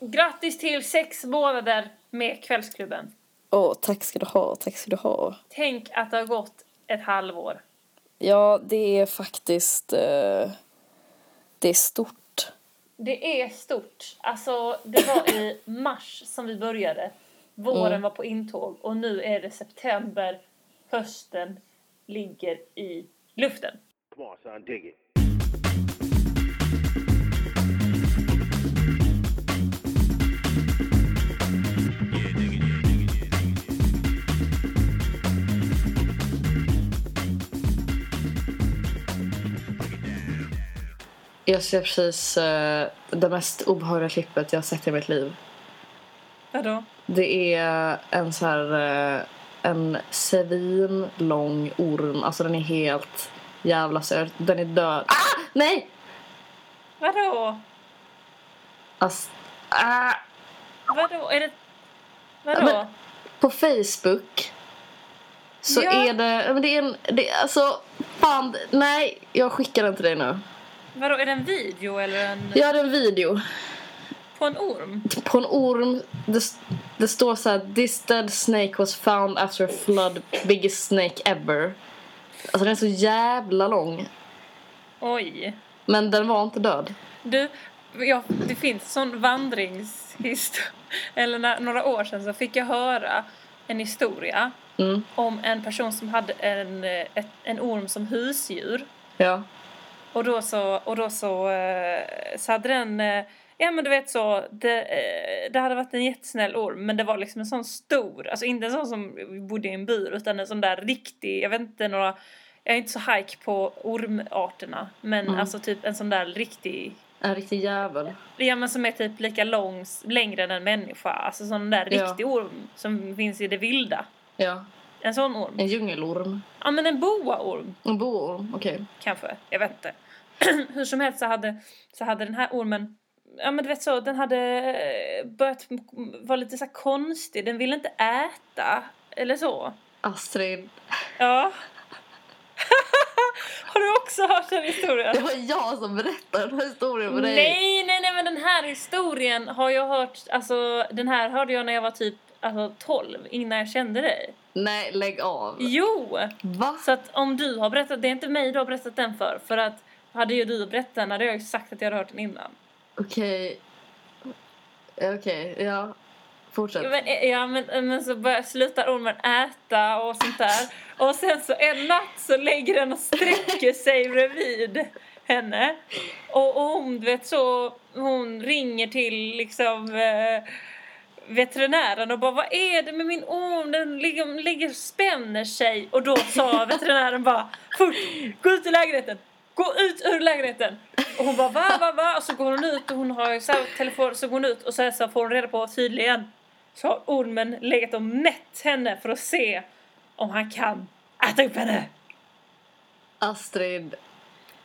Grattis till sex månader med Kvällsklubben. Åh, tack ska du ha, tack ska du ha. Tänk att det har gått ett halvår. Ja, det är faktiskt... Eh, det är stort. Det är stort. Alltså, det var i mars som vi började. Våren Mm. var på intåg och nu är det september. Hösten ligger i luften. Come on, son, dig it. Jag ser precis eh, det mest obehagliga klippet jag har sett i mitt liv. Vadå? Det är en så här... Eh, en svin lång orm. Alltså den är helt jävla söt. Den är död. Ah! Nej! Vadå? Alltså, ah! Vadå? Är det... Vadå? Men- På Facebook så Ja. är det... Men det är en... Det, alltså, fan. Nej, jag skickar den till dig nu. Vadå, är det en video eller en... Jag hade en video På en orm? på en orm. Det, det står så här: This dead snake was found after a flood. Biggest snake ever. Alltså den är så jävla lång. Oj. Men den var inte död. Du, ja, det finns sån vandringshistoria. Eller när, några år sedan så fick jag höra en historia Mm. om en person som hade en, eh, ett, en orm som husdjur. Ja. Och då så, och då så, eh, så hade den, eh, ja men du vet så, det, eh, det hade varit en jättesnäll orm men det var liksom en sån stor, alltså inte en sån som bodde i en bur utan en sån där riktig, jag vet inte några, jag är inte så hike på ormarterna men Mm. alltså typ en sån där riktig En riktig jävel. Ja men som är typ lika lång, längre än en människa. Alltså sån där Ja. riktig orm som finns i det vilda. Ja. En sån orm. En djungelorm. Ja men en boaorm En boorm. Okej. kanske. Jag vet inte. Hur som helst så hade, så hade den här ormen Ja men du vet så, den hade eh, börjat vara lite så konstig. Den ville inte äta. Eller så. Astrid. Ja. Har du också hört den historien? Det var jag som berättade den här historien för dig. Nej, nej, nej, men den här historien har jag hört, alltså den här hörde jag när jag var typ alltså, 12, innan jag kände dig. Nej, lägg av. Jo! Va? Så att om du har berättat, det är inte mig du har berättat den för, för att hade ju du berättat den hade jag ju sagt att jag hade hört den innan. Okej. Okej, ja. Fortsätt. Men, ja, men, men så börjar, slutar ormen äta och sånt där. Och sen så en natt så lägger den och sträcker sig bredvid henne. Och, och hon, du vet så, hon ringer till liksom eh, veterinären och bara vad är det med min orm? Den ligger, ligger och spänner sig. Och då sa veterinären bara fort, gå ut ur lägenheten. Gå ut ur lägenheten! Och hon bara va, va, va? Och så går hon ut och hon har ju så telefon, så går hon ut och så, så får hon reda på tydligen så har ormen legat och mätt henne för att se om han kan äta upp henne. Astrid,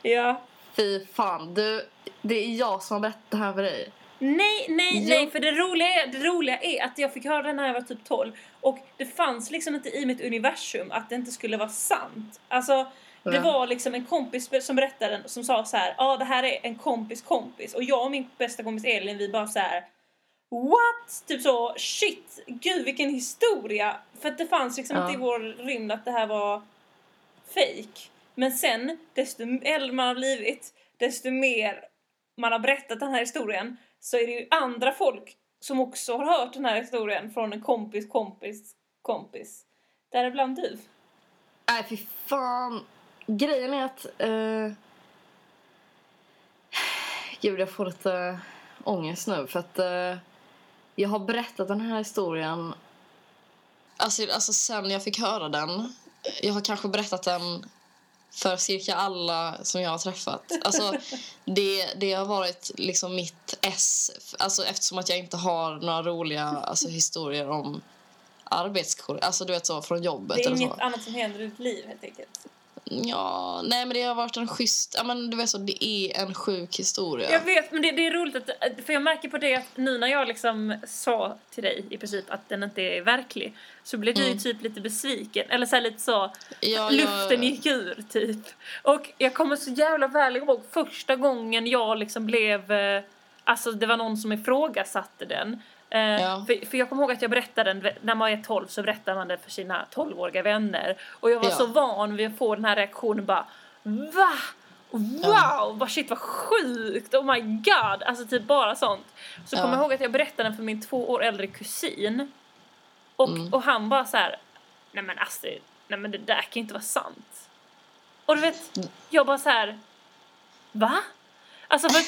Ja. fy fan. Du, det är jag som har berättat det här för dig. Nej, nej, Jo. nej, för det roliga, är, det roliga är att jag fick höra den när jag var typ 12 och det fanns liksom inte i mitt universum att det inte skulle vara sant. Alltså, det var liksom en kompis som berättade som sa så här, ja ah, det här är en kompis kompis och jag och min bästa kompis Elin vi bara så här What? Typ så, shit, gud vilken historia! För att det fanns liksom Ja. inte i vår rymd att det här var fake. Men sen, desto äldre man har blivit, desto mer man har berättat den här historien så är det ju andra folk som också har hört den här historien från en kompis kompis kompis. Däribland du. Nej, äh, fy fan. Grejen är att... Eh... Gud, jag får lite ångest nu. För att eh, jag har berättat den här historien... Alltså, alltså sen jag fick höra den. Jag har kanske berättat den för cirka alla som jag har träffat. Alltså, det, det har varit liksom mitt S. Alltså, eftersom att jag inte har några roliga alltså, historier om arbetskollegor. Alltså du vet så från jobbet Det är inget annat som händer i ditt liv helt enkelt. Ja, nej men det har varit en schysst, ja men du vet så, det är en sjuk historia. Jag vet, men det, det är roligt att, för jag märker på det att nu när jag liksom sa till dig i princip att den inte är verklig så blev du ju Mm. typ lite besviken, eller så här lite så, Ja, luften jag, gick ur typ. Och jag kommer så jävla väl ihåg första gången jag liksom blev, eh, alltså det var någon som ifrågasatte den. Eh, Ja. för, för jag kommer ihåg att jag berättade den, när man är 12 så berättar man det för sina 12-åriga vänner. Och jag var Ja. så van vid att få den här reaktionen bara VA? Wow! Ja. Bara shit vad sjukt! Oh my god! Alltså typ bara sånt. Så Ja. kommer jag ihåg att jag berättade den för min två år äldre kusin. Och, Mm. och han bara så här, nej men Astrid, nej men det där kan inte vara sant. Och du vet, Mm. jag bara så här, va? Alltså för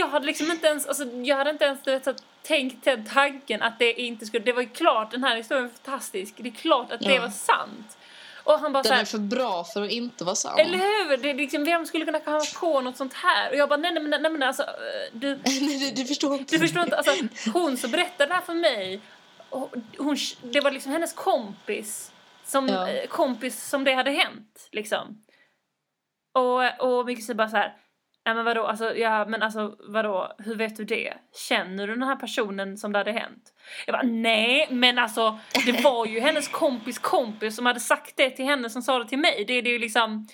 jag hade liksom inte ens, alltså jag hade inte ens du vet, så att tänkt den tanken att det inte skulle, det var ju klart, den här historien är fantastisk, det är klart att det Ja. var sant. Och han bara så Den här, är för bra för att inte vara sann. eller hur? Det är liksom, vem skulle kunna komma på något sånt här? Och jag bara, nej nej nej, men alltså, eh, du, Nej, du, förstår inte. du förstår inte, alltså hon som berättade det här för mig, hon, det var liksom hennes kompis, som, Ja. eh, kompis som det hade hänt liksom. Och, och min kusin bara så här, Ja men vadå, alltså, ja men alltså vadå, hur vet du det? Känner du den här personen som det hade hänt? Jag bara, nej men alltså det var ju hennes kompis kompis som hade sagt det till henne som sa det till mig. Det, det är ju liksom,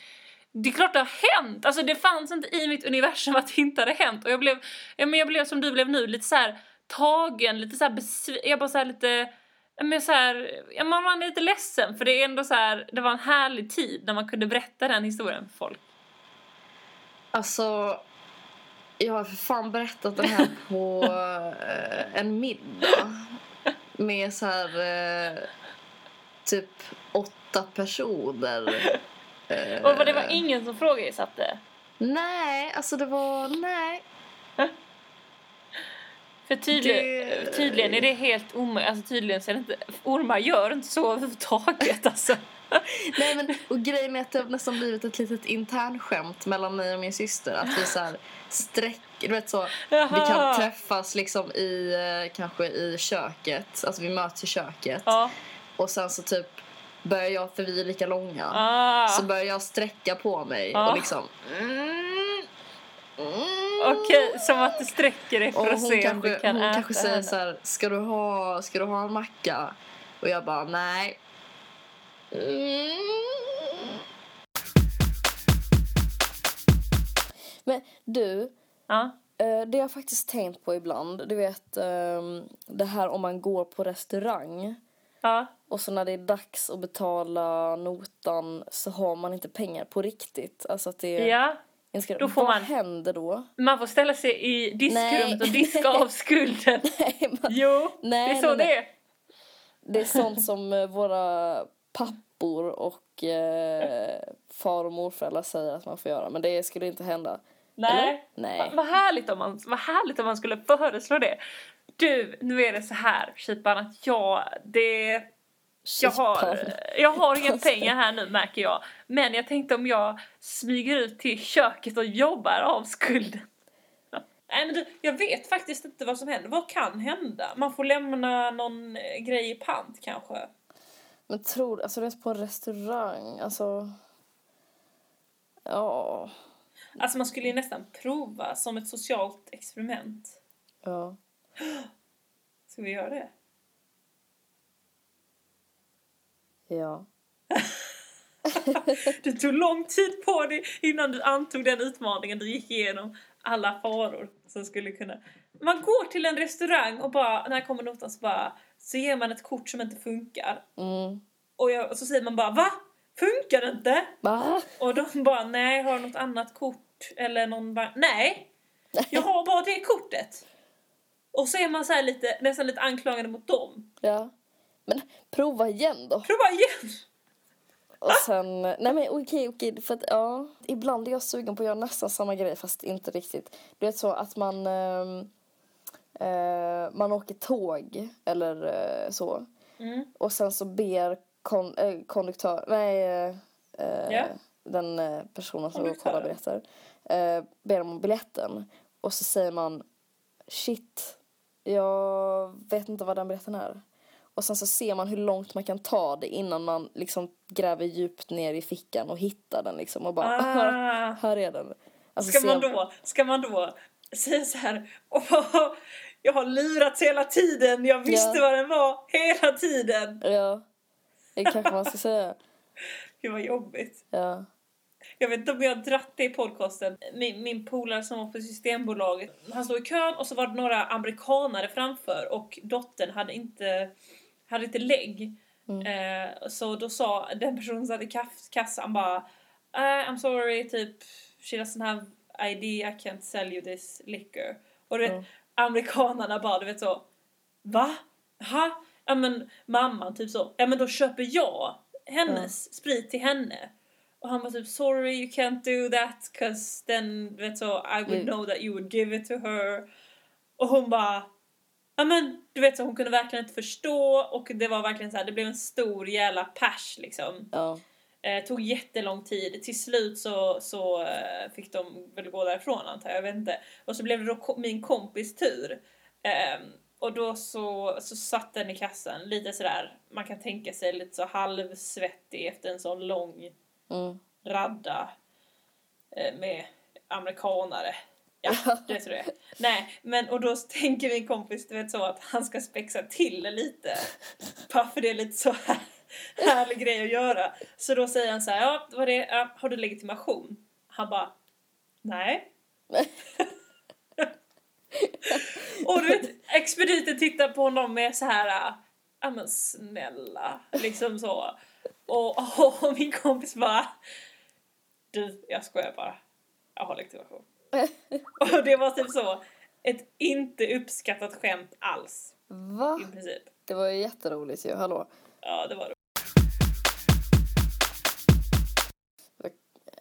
det är klart det har hänt! Alltså det fanns inte i mitt universum att det inte hade hänt. Och jag blev, ja, men jag blev som du blev nu, lite så här tagen, lite så här besviken. Jag bara så här lite, men så här, ja, man var lite ledsen för det är ändå så här, det var en härlig tid när man kunde berätta den historien för folk. Alltså, jag har för fan berättat den här på eh, en middag. Med så här eh, typ åtta personer. Eh, Och det var ingen som frågasatte. Nej, alltså det var... Nej. För tydligen, Det- tydligen är det helt omöjligt, alltså tydligen så är det inte, ormar gör inte så överhuvudtaget alltså. Nej men, och grejen är att det har nästan blivit ett litet internskämt mellan mig och min syster. Att vi så här sträck, du vet så, vi kan Jaha. träffas liksom i, eh, kanske i köket. Alltså vi möts i köket. Ja. Och sen så typ börjar jag, för vi är lika långa. Ah. Så börjar jag sträcka på mig Ja. och liksom... Mm, mm. Okej, som att du sträcker dig Och för att hon se om kanske, du kan hon äta kanske säger henne. så här, ska du, ha, ska du ha en macka? Och jag bara, nej. Mm. Men du, Ja. eh, det jag faktiskt tänkt på ibland. Du vet, ehm, det här om man går på restaurang Ja. och så när det är dags att betala notan så har man inte pengar på riktigt. Alltså att det ja. Ska, då får vad man- händer då? Man får ställa sig i diskrummet och diska av skulden. Nej, man, Jo, Nej, det är så nej, nej. det är. det är sånt som eh, våra pappor och eh, far och morföräldrar säger att man får göra. Men det skulle inte hända. Nej. Eller? Nej. Va- Vad härligt, om man, vad härligt om man skulle föreslå det. Du, nu är det så här, Kipan, att jag, det... Jag har, jag har inga pengar här nu märker jag. Men jag tänkte om jag smyger ut till köket och jobbar av skulden. Nej men du, jag vet faktiskt inte vad som händer. Vad kan hända? Man får lämna någon eh, grej i pant kanske. Men tror alltså det är på en restaurang, alltså... Ja, Alltså man skulle ju nästan prova som ett socialt experiment. ja. Ska vi göra det? Ja. Du tog lång tid på dig innan du antog den utmaningen. Du gick igenom alla faror som skulle kunna... Man går till en restaurang och bara, när kommer notan så bara, så ger man ett kort som inte funkar. Mm. Och, jag, och så säger man bara, va? Funkar det inte? Va? Och de bara, nej, har du något annat kort? Eller någon bara, nej, jag har bara det kortet. Och så är man så här lite, nästan lite anklagande mot dem. Ja. Men prova igen då. Prova igen! Och sen, nej men okej, okej, för att ja, ibland är jag sugen på att göra nästan samma grej fast inte riktigt. Du vet så att man, ehm, eh, man åker tåg eller eh, så Mm. och sen så ber kon, eh, konduktör, nej, eh, eh, den eh, personen som kollar biljetter, eh, ber om biljetten och så säger man shit, jag vet inte vad den biljetten är. Och sen så ser man hur långt man kan ta det innan man liksom gräver djupt ner i fickan och hittar den liksom och bara Ah. här är den. Alltså, Ska man då, ska man då säga så här, Åh, jag har lurats hela tiden, jag visste Ja. vad den var hela tiden. Ja, det kanske man ska säga. Gud vad jobbigt. Ja. Jag vet inte om jag har dratt det i podcasten. Min, min polare som var på Systembolaget, han stod i kön och så var det några amerikanare framför och dottern hade inte, hade inte lägg. Eh, så då sa den personen som kaff- kassan bara eh, I'm sorry, typ she doesn't have ID, I can't sell you this liquor. Och du vet, Mm. Amerikanarna bara, du vet så Va? Ha? Ja men mamman typ så, ja men då köper jag hennes sprit till henne. Och han var typ sorry you can't do that cause then vet så I would Mm. know that you would give it to her. Och hon bara Ja men du vet så hon kunde verkligen inte förstå och det var verkligen så här, det blev en stor jävla pers liksom. Ja. Eh, tog jättelång tid. Till slut så, så eh, fick de väl gå därifrån antar jag, jag vet inte. Och så blev det då ko- min kompis tur. Ehm, och då så, så satt den i kassan lite sådär, man kan tänka sig lite så halvsvettig efter en sån lång Mm. radda eh, med amerikanare. Ja, det är. Nej, men och då tänker min kompis du vet så att han ska spexa till lite. Bara för det är lite så här härlig grej att göra. Så då säger han så här, ja, vad det, ja, har du legitimation? Han bara, nej. och du vet, expediten tittar på honom med så här, ja men snälla, liksom så. Och, och min kompis bara, du, jag skojar bara. Jag har legitimation. Och det var typ så, ett inte uppskattat skämt alls Va? i princip. Det var ju jätteroligt ju, hallå. Ja, det var det.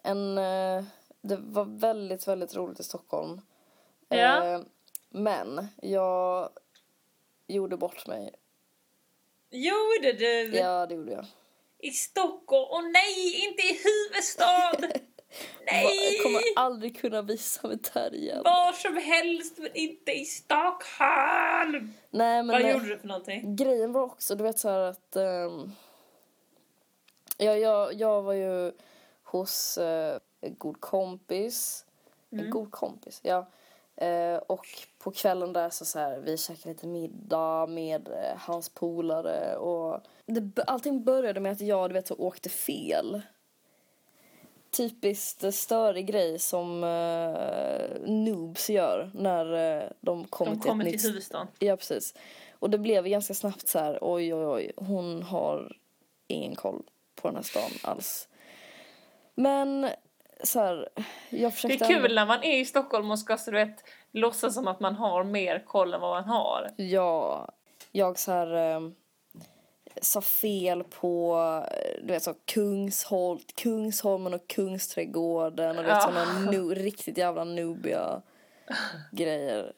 En, eh, det var väldigt, väldigt roligt i Stockholm. Ja. Eh, Men jag gjorde bort mig. Gjorde du? Ja, det gjorde jag. I Stockholm? Åh nej, inte i huvudstad! Nej! Jag kommer aldrig kunna visa mig där igen. Var som helst men inte i Stockholm! Nej, men Vad nej. gjorde du för någonting? grejen var också, du vet så här att... ehm, ja, jag, jag var ju hos eh, en god kompis. En god kompis, ja. Eh, och på kvällen där så, så här, vi käkade lite middag med eh, hans polare och det, allting började med att jag du vet så åkte fel. Typiskt störig grej som eh, noobs gör när eh, de kommer De till kommer ett till nytt huvudstaden. Ja, precis. Och det blev ganska snabbt så här, oj, oj, oj, hon har ingen koll på den här stan alls. Men så här, jag Det försökte... är kul när man är i Stockholm och ska så du vet, låtsas som att man har mer koll än vad man har. Ja, jag så här eh, sa fel på, du vet så Kungsholt, Kungsholmen och Kungsträdgården och du vet Ja. såna no, riktigt jävla noobiga grejer.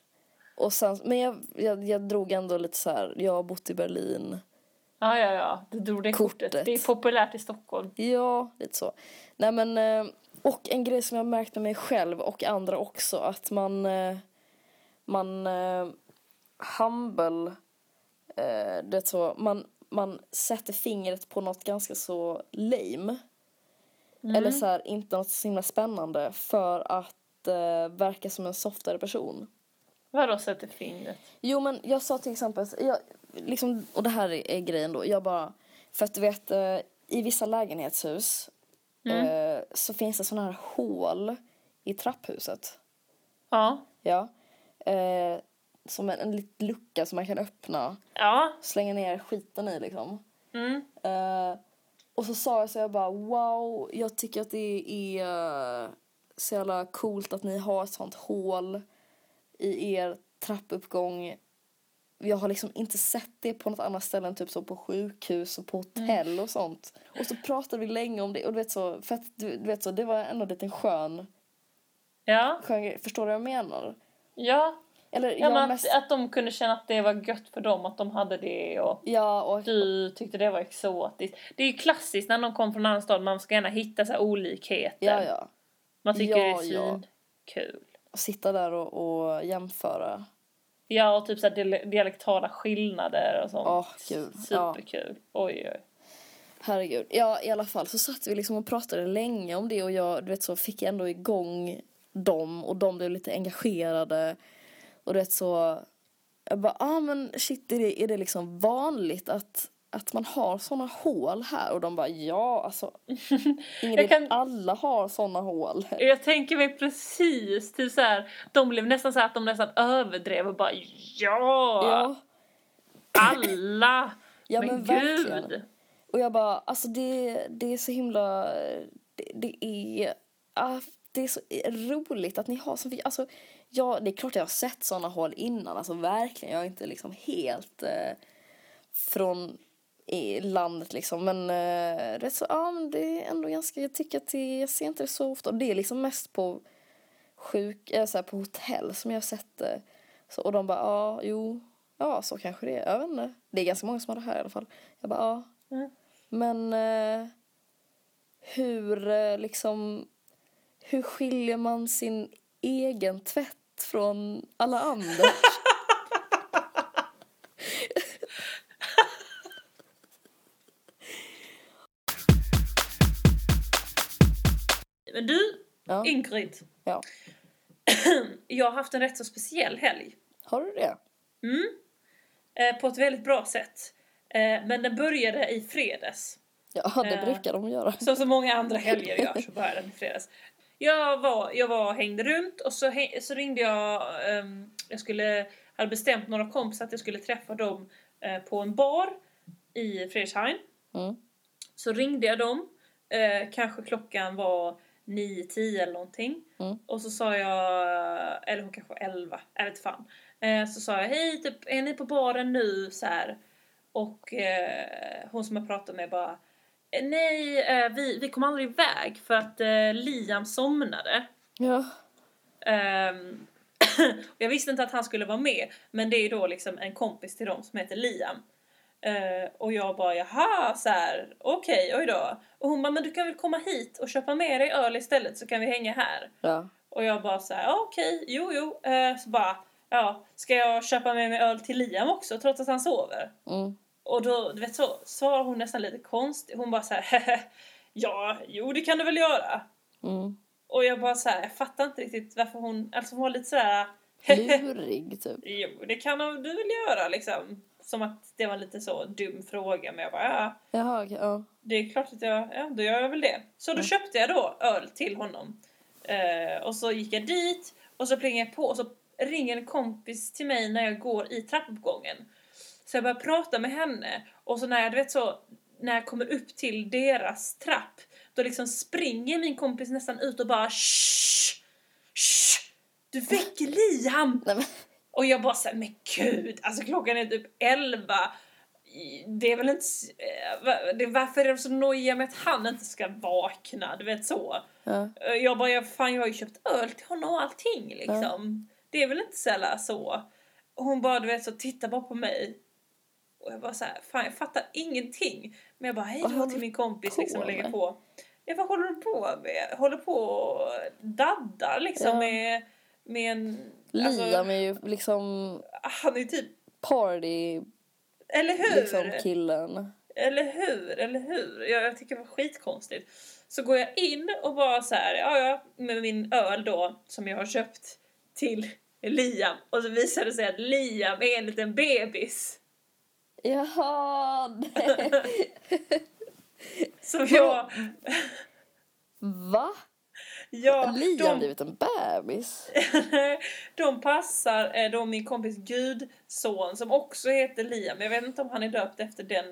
Och sen, men jag, jag, jag drog ändå lite så här, jag har bott i Berlin. Ja, ja, ja. Du drog det kortet. Kortet. Det är populärt i Stockholm. Ja, lite så. Nej men, eh, och en grej som jag har märkt med mig själv och andra också, att man, eh, man, eh, humble, det så, man, man sätter fingret på något ganska så lame. Eller så här, inte något så himla spännande för att eh, verka som en softare person. Vadå sätter fingret? Jo men jag sa till exempel, jag, liksom, och det här är, grejen då, jag bara, för att du vet eh, i vissa lägenhetshus eh, så finns det sådana här hål i trapphuset. Ja. Ja. Eh, som en, en liten lucka som man kan öppna, Ja. slänga ner skiten i liksom. Mm. Och så sa jag så jag bara wow, jag tycker att det är så jävla coolt att ni har ett sånt hål i er trappuppgång. Jag har liksom inte sett det på något annat ställe än typ så på sjukhus och på hotell och sånt. Och så pratade vi länge om det och du vet så, för att du, du vet så, det var ändå en skön, Ja. skön grej. Förstår du vad jag menar? Ja. Eller ja jag men mest, att, att de kunde känna att det var gött för dem att de hade det och ja och du tyckte det var exotiskt. Det är ju klassiskt när någon kommer från en annan stad, man ska gärna hitta så olikheter. ja ja. Man tycker Ja, det är ja. kul. Och sitta där och, och jämföra. Ja, och typ så här dial- dialektala skillnader och sånt. Åh, kul. Ja. Superkul. Oj, oj. Herregud. Ja, i alla fall så satt vi liksom och pratade länge om det och jag, du vet så fick jag ändå igång dem och de blev lite engagerade. Och du vet så, jag bara, ah men shit är det, är det liksom vanligt att att man har såna hål här? Och de bara, ja alltså. Ingrid, kan- alla har såna hål. Jag tänker mig precis typ så här, de blev nästan så att de nästan överdrev och bara ja, Ja, alla, ja men, men, verkligen. gud. Och jag bara, alltså det, det är så himla, det, det är, ah, det är så roligt att ni har så alltså ja, det är klart jag har sett såna hål innan, alltså verkligen, jag är inte liksom helt eh, från i landet liksom, men eh, det är så, ja men det är ändå ganska, jag tycker att det, jag ser inte det så ofta, och det är liksom mest på sjuk, äh, så här, på hotell som jag har sett det. Så, och de bara, ja, jo, ja så kanske det är, jag vet inte. Det är ganska många som har det här i alla fall. Jag bara, ja. Mm. Men eh, hur eh, liksom, hur skiljer man sin egen tvätt från alla andra? Men du, Ja. Ingrid, ja. jag har haft en rätt så speciell helg. Har du det? Mm. Eh, på ett väldigt bra sätt. Eh, men den började i fredags. Ja, det Ja. brukar de göra. Som så många andra helger gör så började den i fredags. Jag var, jag var hängde runt och så, häng, så ringde jag, ehm, jag skulle, hade bestämt några kompisar att jag skulle träffa dem eh, på en bar i Fredrikshamn. Mm. Så ringde jag dem, eh, kanske klockan var 9-10 eller någonting. Mm. Och så sa jag, eller hon kanske var 11, jag vet fan. Eh, så sa jag, hej typ, är ni på baren nu? Så här. Och eh, hon som jag pratade med bara, "Eh, nej eh, vi, vi kom aldrig iväg för att Liam somnade. Ja. Ehm, och jag visste inte att han skulle vara med, men det är då liksom en kompis till dem som heter Liam. Eh, och jag bara jaha, så här, okej, oj då. Och hon bara, men du kan väl komma hit och köpa med dig öl istället så kan vi hänga här. Ja. Och jag bara så här, ja, okej, jo jo. Eh, så bara, ja, ska jag köpa med mig öl till Liam också trots att han sover? Mm. Och då, du vet så, svarar hon nästan lite konstigt. Hon bara så här, ja, jo det kan du väl göra. Mm. Och jag bara så här, jag fattar inte riktigt varför hon, alltså hon var lite sådär Lurig typ. Jo, det kan du väl göra liksom. Som att det var lite så dum fråga men jag bara ja, Jaha, okej, ja. det är klart att jag, ja då gör jag väl det. Så då köpte jag då öl till honom. Eh, och så gick jag dit och så plingade jag på och så ringer en kompis till mig när jag går i trappuppgången. Så jag börjar prata med henne och så när jag, du vet så, när jag kommer upp till deras trapp då liksom springer min kompis nästan ut och bara shh, shh, du väcker Liam! Och jag bara såhär, men gud, alltså klockan är typ 11. Det är väl inte, eh, det, varför är de så nojiga med att han inte ska vakna, du vet så. ja. Eh, Jag bara, jag, fan jag har ju köpt öl till honom och allting liksom. Det är väl inte jävla så. Och hon bara, du vet så, titta bara på mig. Och jag bara så här, fan jag fattar ingenting. Men jag bara, hej då till min kompis liksom och lägger på. Ja, vad håller du på med? Håller på och daddar liksom Ja. med, med en... Liam är ju liksom han är typ party Eller hur? liksom killen. Eller hur? Eller hur? Jag, jag tycker det var skitkonstigt. Så går jag in och bara så här, ja ja, med min öl då som jag har köpt till Liam. Och så visar det sig att Liam är en liten bebis. Jaha! nej. Som jag... Va? Ja, Har Liam de, blivit en bebis? de passar eh, då min kompis gudson som också heter Liam. Jag vet inte om han är döpt efter den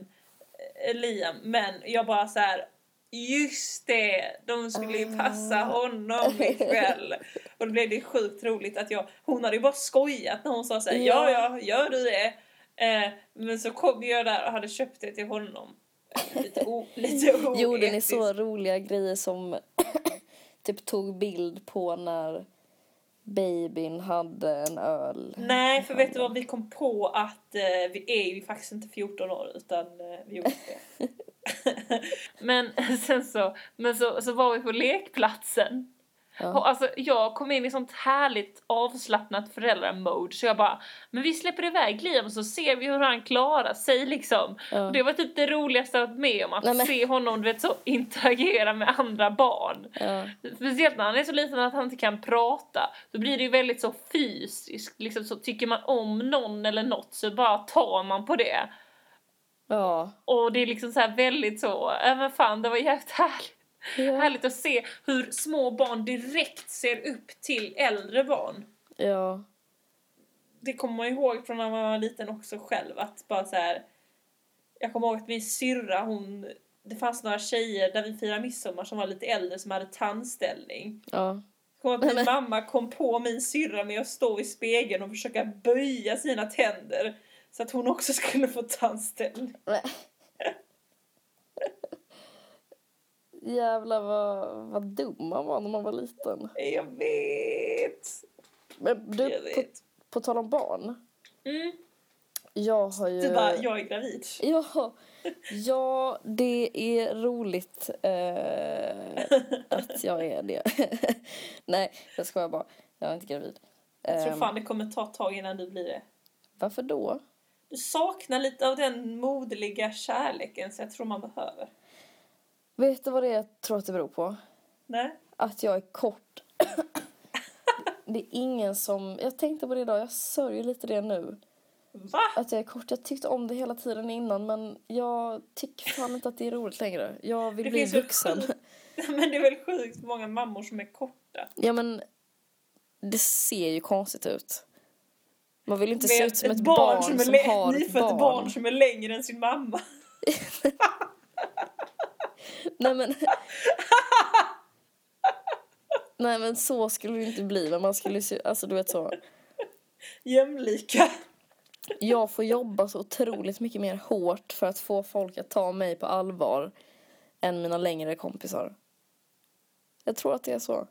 eh, Liam. Men jag bara så här. Just det, de skulle ju passa Ah. honom ikväll. Och då blev det sjukt roligt att jag, hon hade ju bara skojat när hon sa såhär, ja Ja. ja, gör du det? Eh, men så kom jag där och hade köpt det till honom. Eh, Lite, o, lite. Gjorde ni så roliga grejer som typ tog bild på när babyn hade en öl? Nej, för vet du vad? Vi kom på att eh, vi är ju faktiskt inte 14 år utan eh, vi gjorde det. men sen så, men så, så var vi på lekplatsen. Ja. Alltså jag kom in i sånt härligt avslappnat föräldramode så jag bara Men vi släpper iväg Liam så ser vi hur han klarar sig liksom. Ja. Och det var typ det roligaste jag varit med om att Nej, men- se honom du vet så interagera med andra barn. Ja. Speciellt när han är så liten att han inte kan prata. Då blir det ju väldigt så fysiskt. Liksom så tycker man om någon eller något så bara tar man på det. Ja. Och det är liksom så här väldigt så, ja men fan det var jävligt härligt. Ja. Härligt att se hur små barn direkt ser upp till äldre barn. ja. Det kommer man ihåg från när man var liten också själv att bara så här. Jag kommer ihåg att min syrra hon, det fanns några tjejer där vi firade midsommar som var lite äldre som hade tandställning. ja. Ihåg att min mamma kom på min syrra med att stå i spegeln och försöka böja sina tänder så att hon också skulle få tandställning. Nej. Jävlar vad, vad dum man var när man var liten. Jag vet! Men du, Jag på, vet. på tal om barn. Mm. Jag har ju... Du bara, jag är gravid. Ja, ja, det är roligt eh, att jag är det. Nej, jag skojar bara. Jag är inte gravid. Jag tror Ehm, fan det kommer ta ett tag innan du blir det. varför då? Du saknar lite av den moderliga kärleken så jag tror man behöver. Vet du vad det är jag tror att det beror på? Nej? Att jag är kort. det är ingen som... Jag tänkte på det idag, jag sörjer lite det nu. Va? Att jag är kort. Jag tyckte om det hela tiden innan men jag tycker fan inte att det är roligt längre. Jag vill Det bli vuxen. sjukt- Men det är väl sjukt många mammor som är korta. Ja men det ser ju konstigt ut. Man vill inte se Vet, ut som ett, barn, som, är lä- har ett nyfött barn. barn som är längre än sin mamma. Nej men... Nej men så skulle det inte bli. Men man skulle se, alltså du vet så. Jämlika. Jag får jobba så otroligt mycket mer hårt för att få folk att ta mig på allvar än mina längre kompisar. Jag tror att det är så.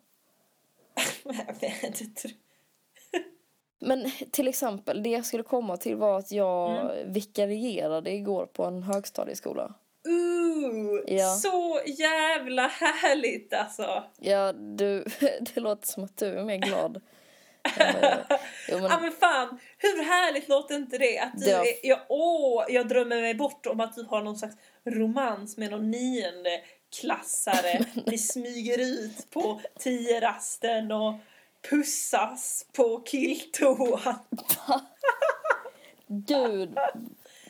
Men till exempel, det jag skulle komma till var att jag vikarierade igår på en högstadieskola. Ja. Så jävla härligt alltså. Ja, du, det låter som att du är mer glad. Eh, jo, men, Ja men fan, hur härligt låter inte det? Att du är, jag, åh, jag drömmer mig bort om att du har någon slags romans med någon nionde klassare. Ni smyger ut på tio-rasten och pussas på killtoan. Gud.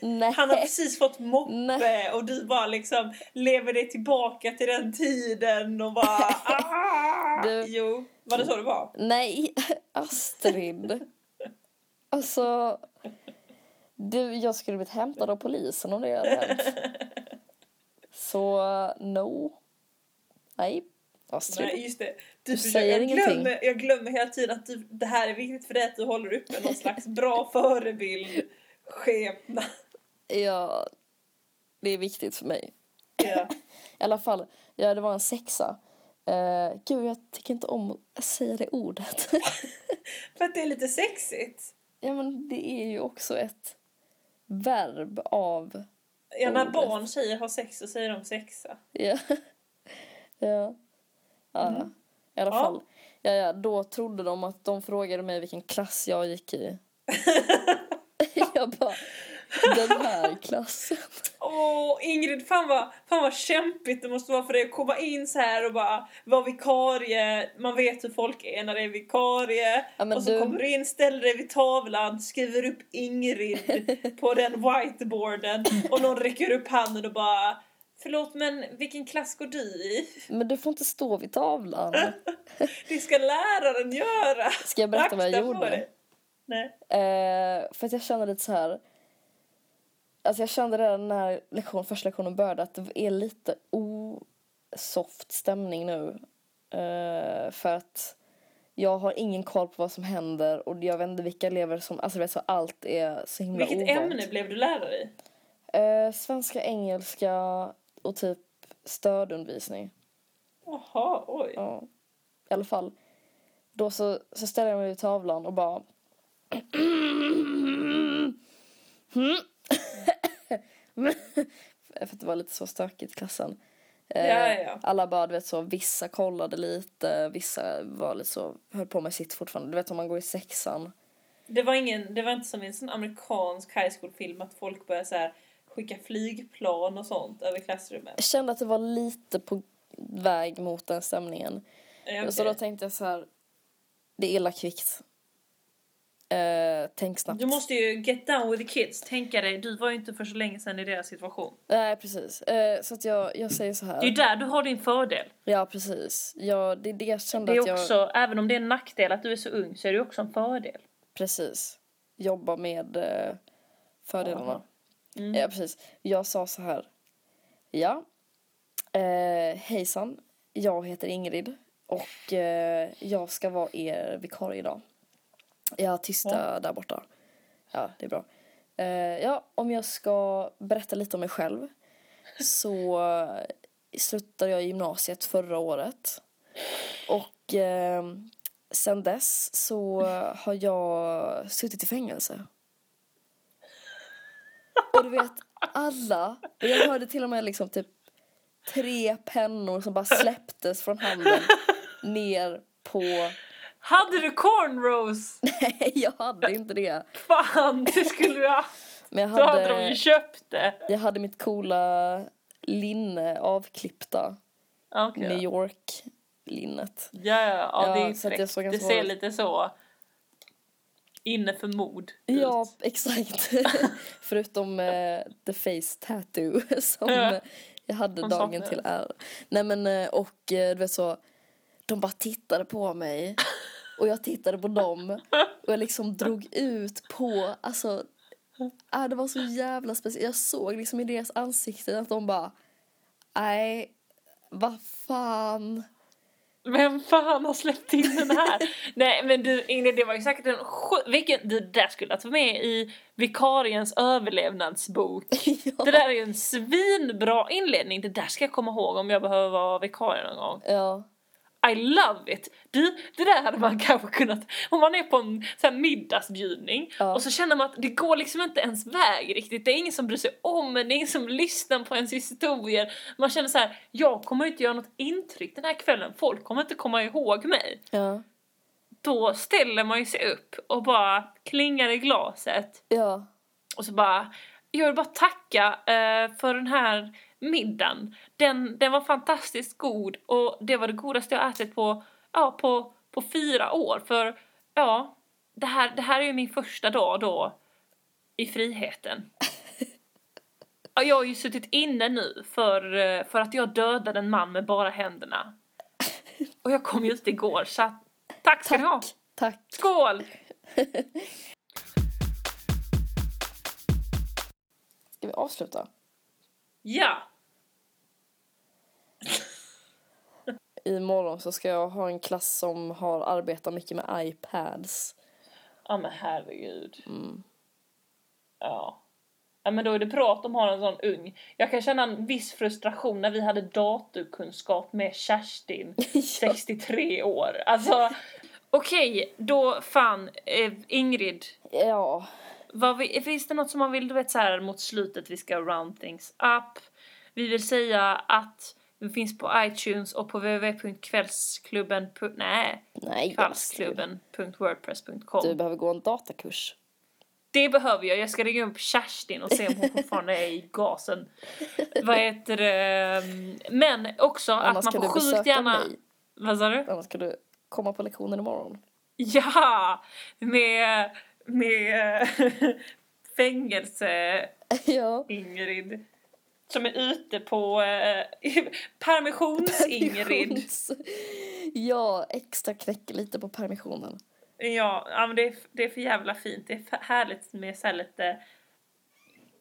Nej. Han har precis fått moppe Nej. och du bara liksom lever dig tillbaka till den tiden och bara ah! Du- Jo, var det så det var? Nej, Astrid. Alltså... Du, jag skulle blivit hämtad av polisen om det hade hänt. Så, no. Nej, Astrid. Nej, just det. Du Du säger jag, ingenting. glömmer, jag glömmer hela tiden att du, det här är viktigt för dig att du håller uppe någon slags bra förebild skepnad. Ja, det är viktigt för mig. Ja. I alla fall, ja det var en sexa. Uh, gud, jag tycker inte om att säga det ordet. För att det är lite sexigt. ja, men det är ju också ett verb av... Ja, när Ordet. barn tjejer har sex så säger de sexa. Ja. ja. ja. I alla Ja. fall. Ja, ja, då trodde de att de frågade mig vilken klass jag gick i. jag bara, den här klassen. Åh, Ingrid, fan vad, fan vad kämpigt det måste vara för dig att komma in så här och bara vara vikarie. Man vet hur folk är när det är vikarie. Ja, och så du- kommer du in, ställer dig vid tavlan, skriver upp Ingrid på den whiteboarden och någon räcker upp handen och bara Förlåt men vilken klass går du i? Men du får inte stå vid tavlan. Det ska läraren göra! Ska jag berätta vad jag Akta gjorde? Nej. Eh, för att jag kände lite så här. Alltså jag kände redan när lektion, första lektionen började att det är lite osoft stämning nu. Eh, för att jag har ingen koll på vad som händer och jag vet inte vilka elever som, alltså vet så allt är så himla Vilket ovant. ämne blev du lärare i? Eh, svenska, engelska och typ stödundervisning. Jaha, oj. Ja. I alla fall. Då så, så ställer jag mig vid tavlan och bara... För att det var lite så stökigt i klassen. Eh, Ja, ja. Alla bara, du vet så, vissa kollade lite, vissa var lite så, höll på med sitt fortfarande. Du vet om man går i sexan. Det var, ingen, det var inte som i en sån amerikansk high school-film att folk börjar så här skicka flygplan och sånt över klassrummet. Jag kände att det var lite på väg mot den stämningen. Ja, Så då tänkte jag så här, det är illa kvickt. Eh, tänk snabbt. Du måste ju get down with the kids. Tänka dig, du var ju inte för så länge sedan i deras situation. Nej, precis. Eh, så att jag, jag säger så Det är här. ju där du har din fördel. Ja, precis. Ja, det är det jag kände Det att är jag... också, även om det är en nackdel att du är så ung så är det också en fördel. Precis. Jobba med eh, fördelarna. Mm. Ja, precis. Jag sa så här. Ja. Eh, hejsan. Jag heter Ingrid. Och jag ska vara er vikarie idag. Jag är tysta där borta. Ja, det är bra. Eh, ja, om jag ska berätta lite om mig själv. Så slutade jag gymnasiet förra året. Och eh, sen dess så har jag suttit i fängelse. Och du vet, alla, och jag hörde till och med liksom typ tre pennor som bara släpptes från handen ner på... Hade du cornrows? Nej, jag hade inte det. Fan, det skulle du ha. Men jag Då hade de ju hade, köpt det. jag hade mitt coola linne avklippta. Okay. New York-linnet. Ja, ja, ja, Ja, det är så att jag såg Det ser lite så inne för mod Ja, ut. exakt. Förutom eh, the face tattoo som Ja. eh, jag hade dagen till ära. Nej men och eh, du vet så, de bara tittade på mig och jag tittade på dem och jag liksom drog ut på, alltså, äh, det var så jävla speciellt. Jag såg liksom i deras ansikten att de bara, nej, vad fan. Vem fan har släppt in den här? Nej men du Ingrid, det var ju säkert en vilken, det där skulle att vara med i vikariens överlevnadsbok. ja. Det där är ju en svinbra inledning, det där ska jag komma ihåg om jag behöver vara vikarie någon gång. ja. I love it! Du, det där hade man kanske kunnat, om man är på en så här middagsbjudning Ja. och så känner man att det går liksom inte ens väg riktigt, det är ingen som bryr sig om en, det är ingen som lyssnar på ens historier. Man känner så här: jag kommer inte göra något intryck den här kvällen, folk kommer inte komma ihåg mig. Ja. Då ställer man ju sig upp och bara klingar i glaset Ja. och så bara, jag vill bara tacka eh, för den här middagen. Den, den var fantastiskt god och det var det godaste jag ätit på, ja, på, på fyra år. För ja, det här, det här är ju min första dag då i friheten. Ja, jag har ju suttit inne nu för, eh, för att jag dödade en man med bara händerna. Och jag kom ju ut igår så att, tack ska ni ha! Tack. Tack. Skål! Ska vi avsluta? Ja! Imorgon så ska jag ha en klass som har arbetat mycket med iPads. Ja men herregud. Mm. Ja. Ja men då är det bra att de har en sån ung. Jag kan känna en viss frustration när vi hade datorkunskap med Kerstin, 63 år. Alltså, okej, då fan, eh, Ingrid. Ja, Vad vi, finns det något som man vill, du vet så här mot slutet, vi ska round things up. Vi vill säga att vi finns på iTunes och på www.kvällsklubben, nej, nej. kvällsklubben.wordpress.com. Du behöver gå en datakurs. Det behöver jag. Jag ska ringa upp Kerstin och se om hon fortfarande är i gasen. Vad heter det? Men också att Annars man kan får sjukt besöka gärna... mig. Vad sa du? Annars ska du komma på lektionen imorgon. Ja! Med... Med fängelse ja. Ingrid. Som är ute på eh, permissions-Ingrid. Permissions- Ja, extra knäcker lite på permissionen. Ja, ja men det är, det är för jävla fint. Det är härligt med så här lite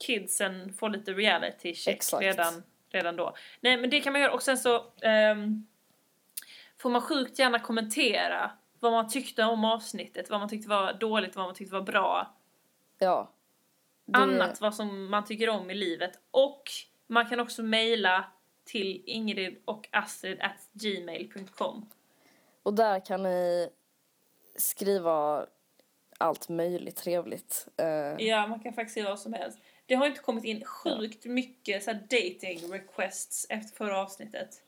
kidsen får lite reality check Exakt. redan, redan då. Nej men det kan man göra och sen så ehm, får man sjukt gärna kommentera vad man tyckte om avsnittet, vad man tyckte var dåligt, vad man tyckte var bra. Ja. Det- Annat vad som man tycker om i livet. Och man kan också mejla till ingrid och astrid at gmail.com. Och där kan ni skriva allt möjligt trevligt. Eh, Ja, man kan faktiskt göra vad som helst. Det har inte kommit in sjukt mycket så dating requests efter förra avsnittet.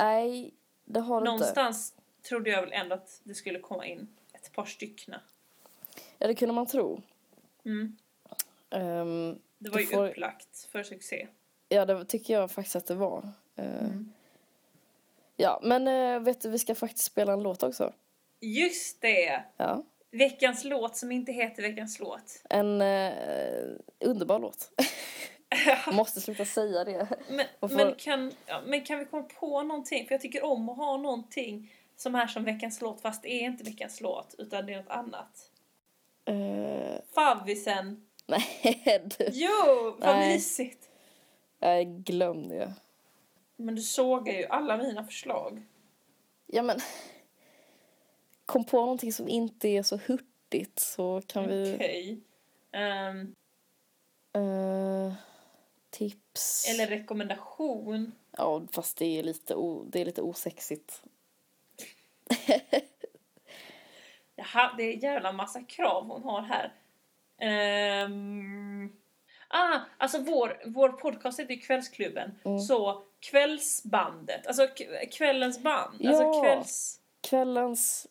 Nej, det har du inte. Någonstans trodde jag väl ändå att det skulle komma in ett par stycken. Ja, det kunde man tro. Mm. Ehm, Det var ju får- upplagt för succé. ja, det tycker jag faktiskt att det var. Eh, Ja, men eh, vet du, vi ska faktiskt spela en låt också. Just det! Ja. veckans låt som inte heter veckans låt. En eh, underbar låt. Måste sluta säga det. Men, Varför- men, kan, ja, men kan vi komma på någonting? För jag tycker om att ha någonting som är som veckans låt fast det är inte veckans låt utan det är något annat. Uh, Favvisen. nej, du. Jo, vad Nej. mysigt. Jag glömde ju. Men du sågar ju alla mina förslag. Ja, men... Kom på någonting som inte är så hurtigt så kan vi... Okej. Ehm, Eh, tips. eller rekommendation. Ja, fast det är lite, o... det är lite osexigt. Jaha, det är en jävla massa krav hon har här. Ehm, ah, alltså vår, vår podcast heter ju Kvällsklubben. Mm. Så kvällsbandet, alltså kvällens band. Ja. Alltså kvälls, Kvällens...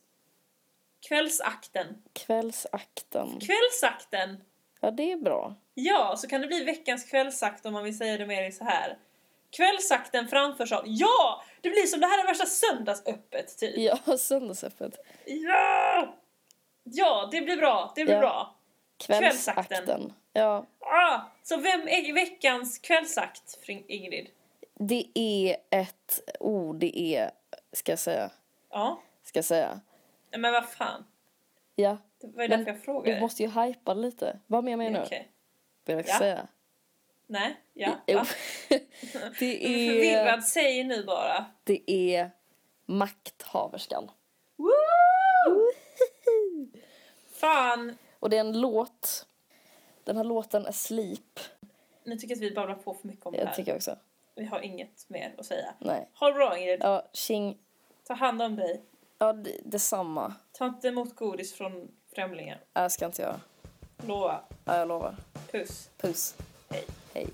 kvällsakten. Kvällsakten. Kvällsakten! Ja, det är bra. Ja, så kan det bli veckans kvällsakt om man vill säga det mer så här. Kvällsakten framförs av... Ja! Det blir som det här är värsta söndagsöppet, typ. Ja, söndagsöppet. Ja! Ja, det blir bra. Det blir Ja. bra. Kvällsakten. Kvällsakten. Ja, Ah, så vem är veckans kvällsakt, Ingrid? det är ett ord, det är... Ska jag säga? Ja, Ska jag säga? men vad fan. Ja. Det var ju därför jag frågade. Du måste ju hypa lite. Vad menar jag nu? Okej. Jag Ja. säga? Nej, ja. Va? det, Jag är förvirrad, säg nu bara. det är makthaverskan. Woo! Fan, Och det är en låt. Den här låten är Sleep. nu tycker jag att vi babblar på för mycket om det Jag här. tycker också. Vi har inget mer att säga. Nej. Ha det bra Ingrid. Ja, tjing. Ta hand om dig. Ja, det, detsamma. Ta inte emot godis från främlingar. Jag ska inte göra. Lova. Ja, jag lovar. Puss. Puss. Hej. Hej.